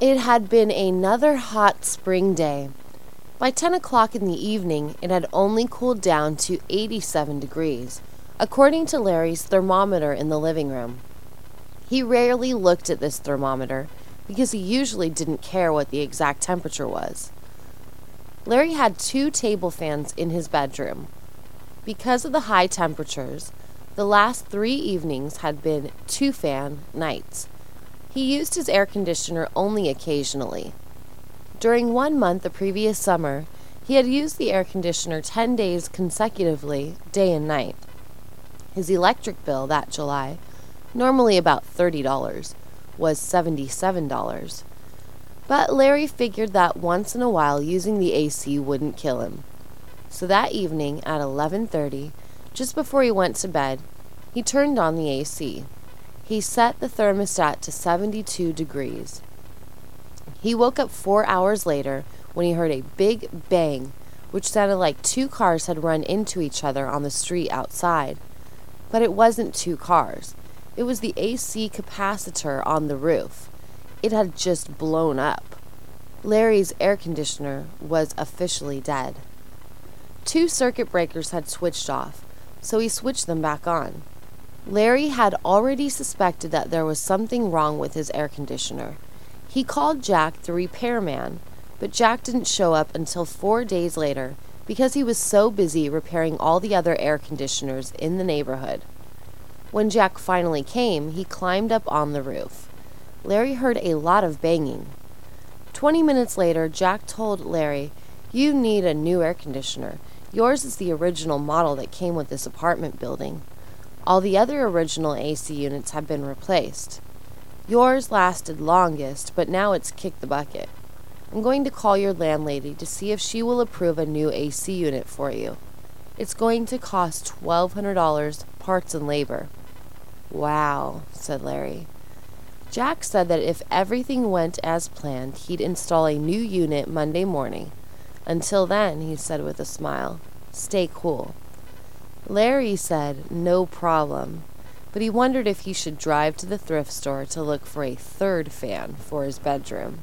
It had been another hot spring day. By 10 o'clock in the evening, it had only cooled down to 87 degrees, according to Larry's thermometer in the living room. He rarely looked at this thermometer because he usually didn't care what the exact temperature was. Larry had two table fans in his bedroom. Because of the high temperatures, the last three evenings had been two fan nights. He used his air conditioner only occasionally. During one month the previous summer, he had used the air conditioner 10 days consecutively, day and night. His electric bill that July, normally about $30, was $77. But Larry figured that once in a while using the AC wouldn't kill him. So that evening at 11:30, just before he went to bed, he turned on the AC. He set the thermostat to 72 degrees. He woke up four hours later when he heard a big bang, which sounded like two cars had run into each other on the street outside. But it wasn't two cars, it was the AC capacitor on the roof. It had just blown up. Larry's air conditioner was officially dead. Two circuit breakers had switched off, so he switched them back on. Larry had already suspected that there was something wrong with his air conditioner. He called Jack, the repairman, but Jack didn't show up until four days later because he was so busy repairing all the other air conditioners in the neighborhood. When Jack finally came, he climbed up on the roof. Larry heard a lot of banging. Twenty minutes later, Jack told Larry, You need a new air conditioner. Yours is the original model that came with this apartment building. All the other original AC units have been replaced. Yours lasted longest, but now it's kicked the bucket. I'm going to call your landlady to see if she will approve a new AC unit for you. It's going to cost $1,200 parts and labor. Wow, said Larry. Jack said that if everything went as planned, he'd install a new unit Monday morning. Until then, he said with a smile, stay cool. Larry said no problem, but he wondered if he should drive to the thrift store to look for a third fan for his bedroom.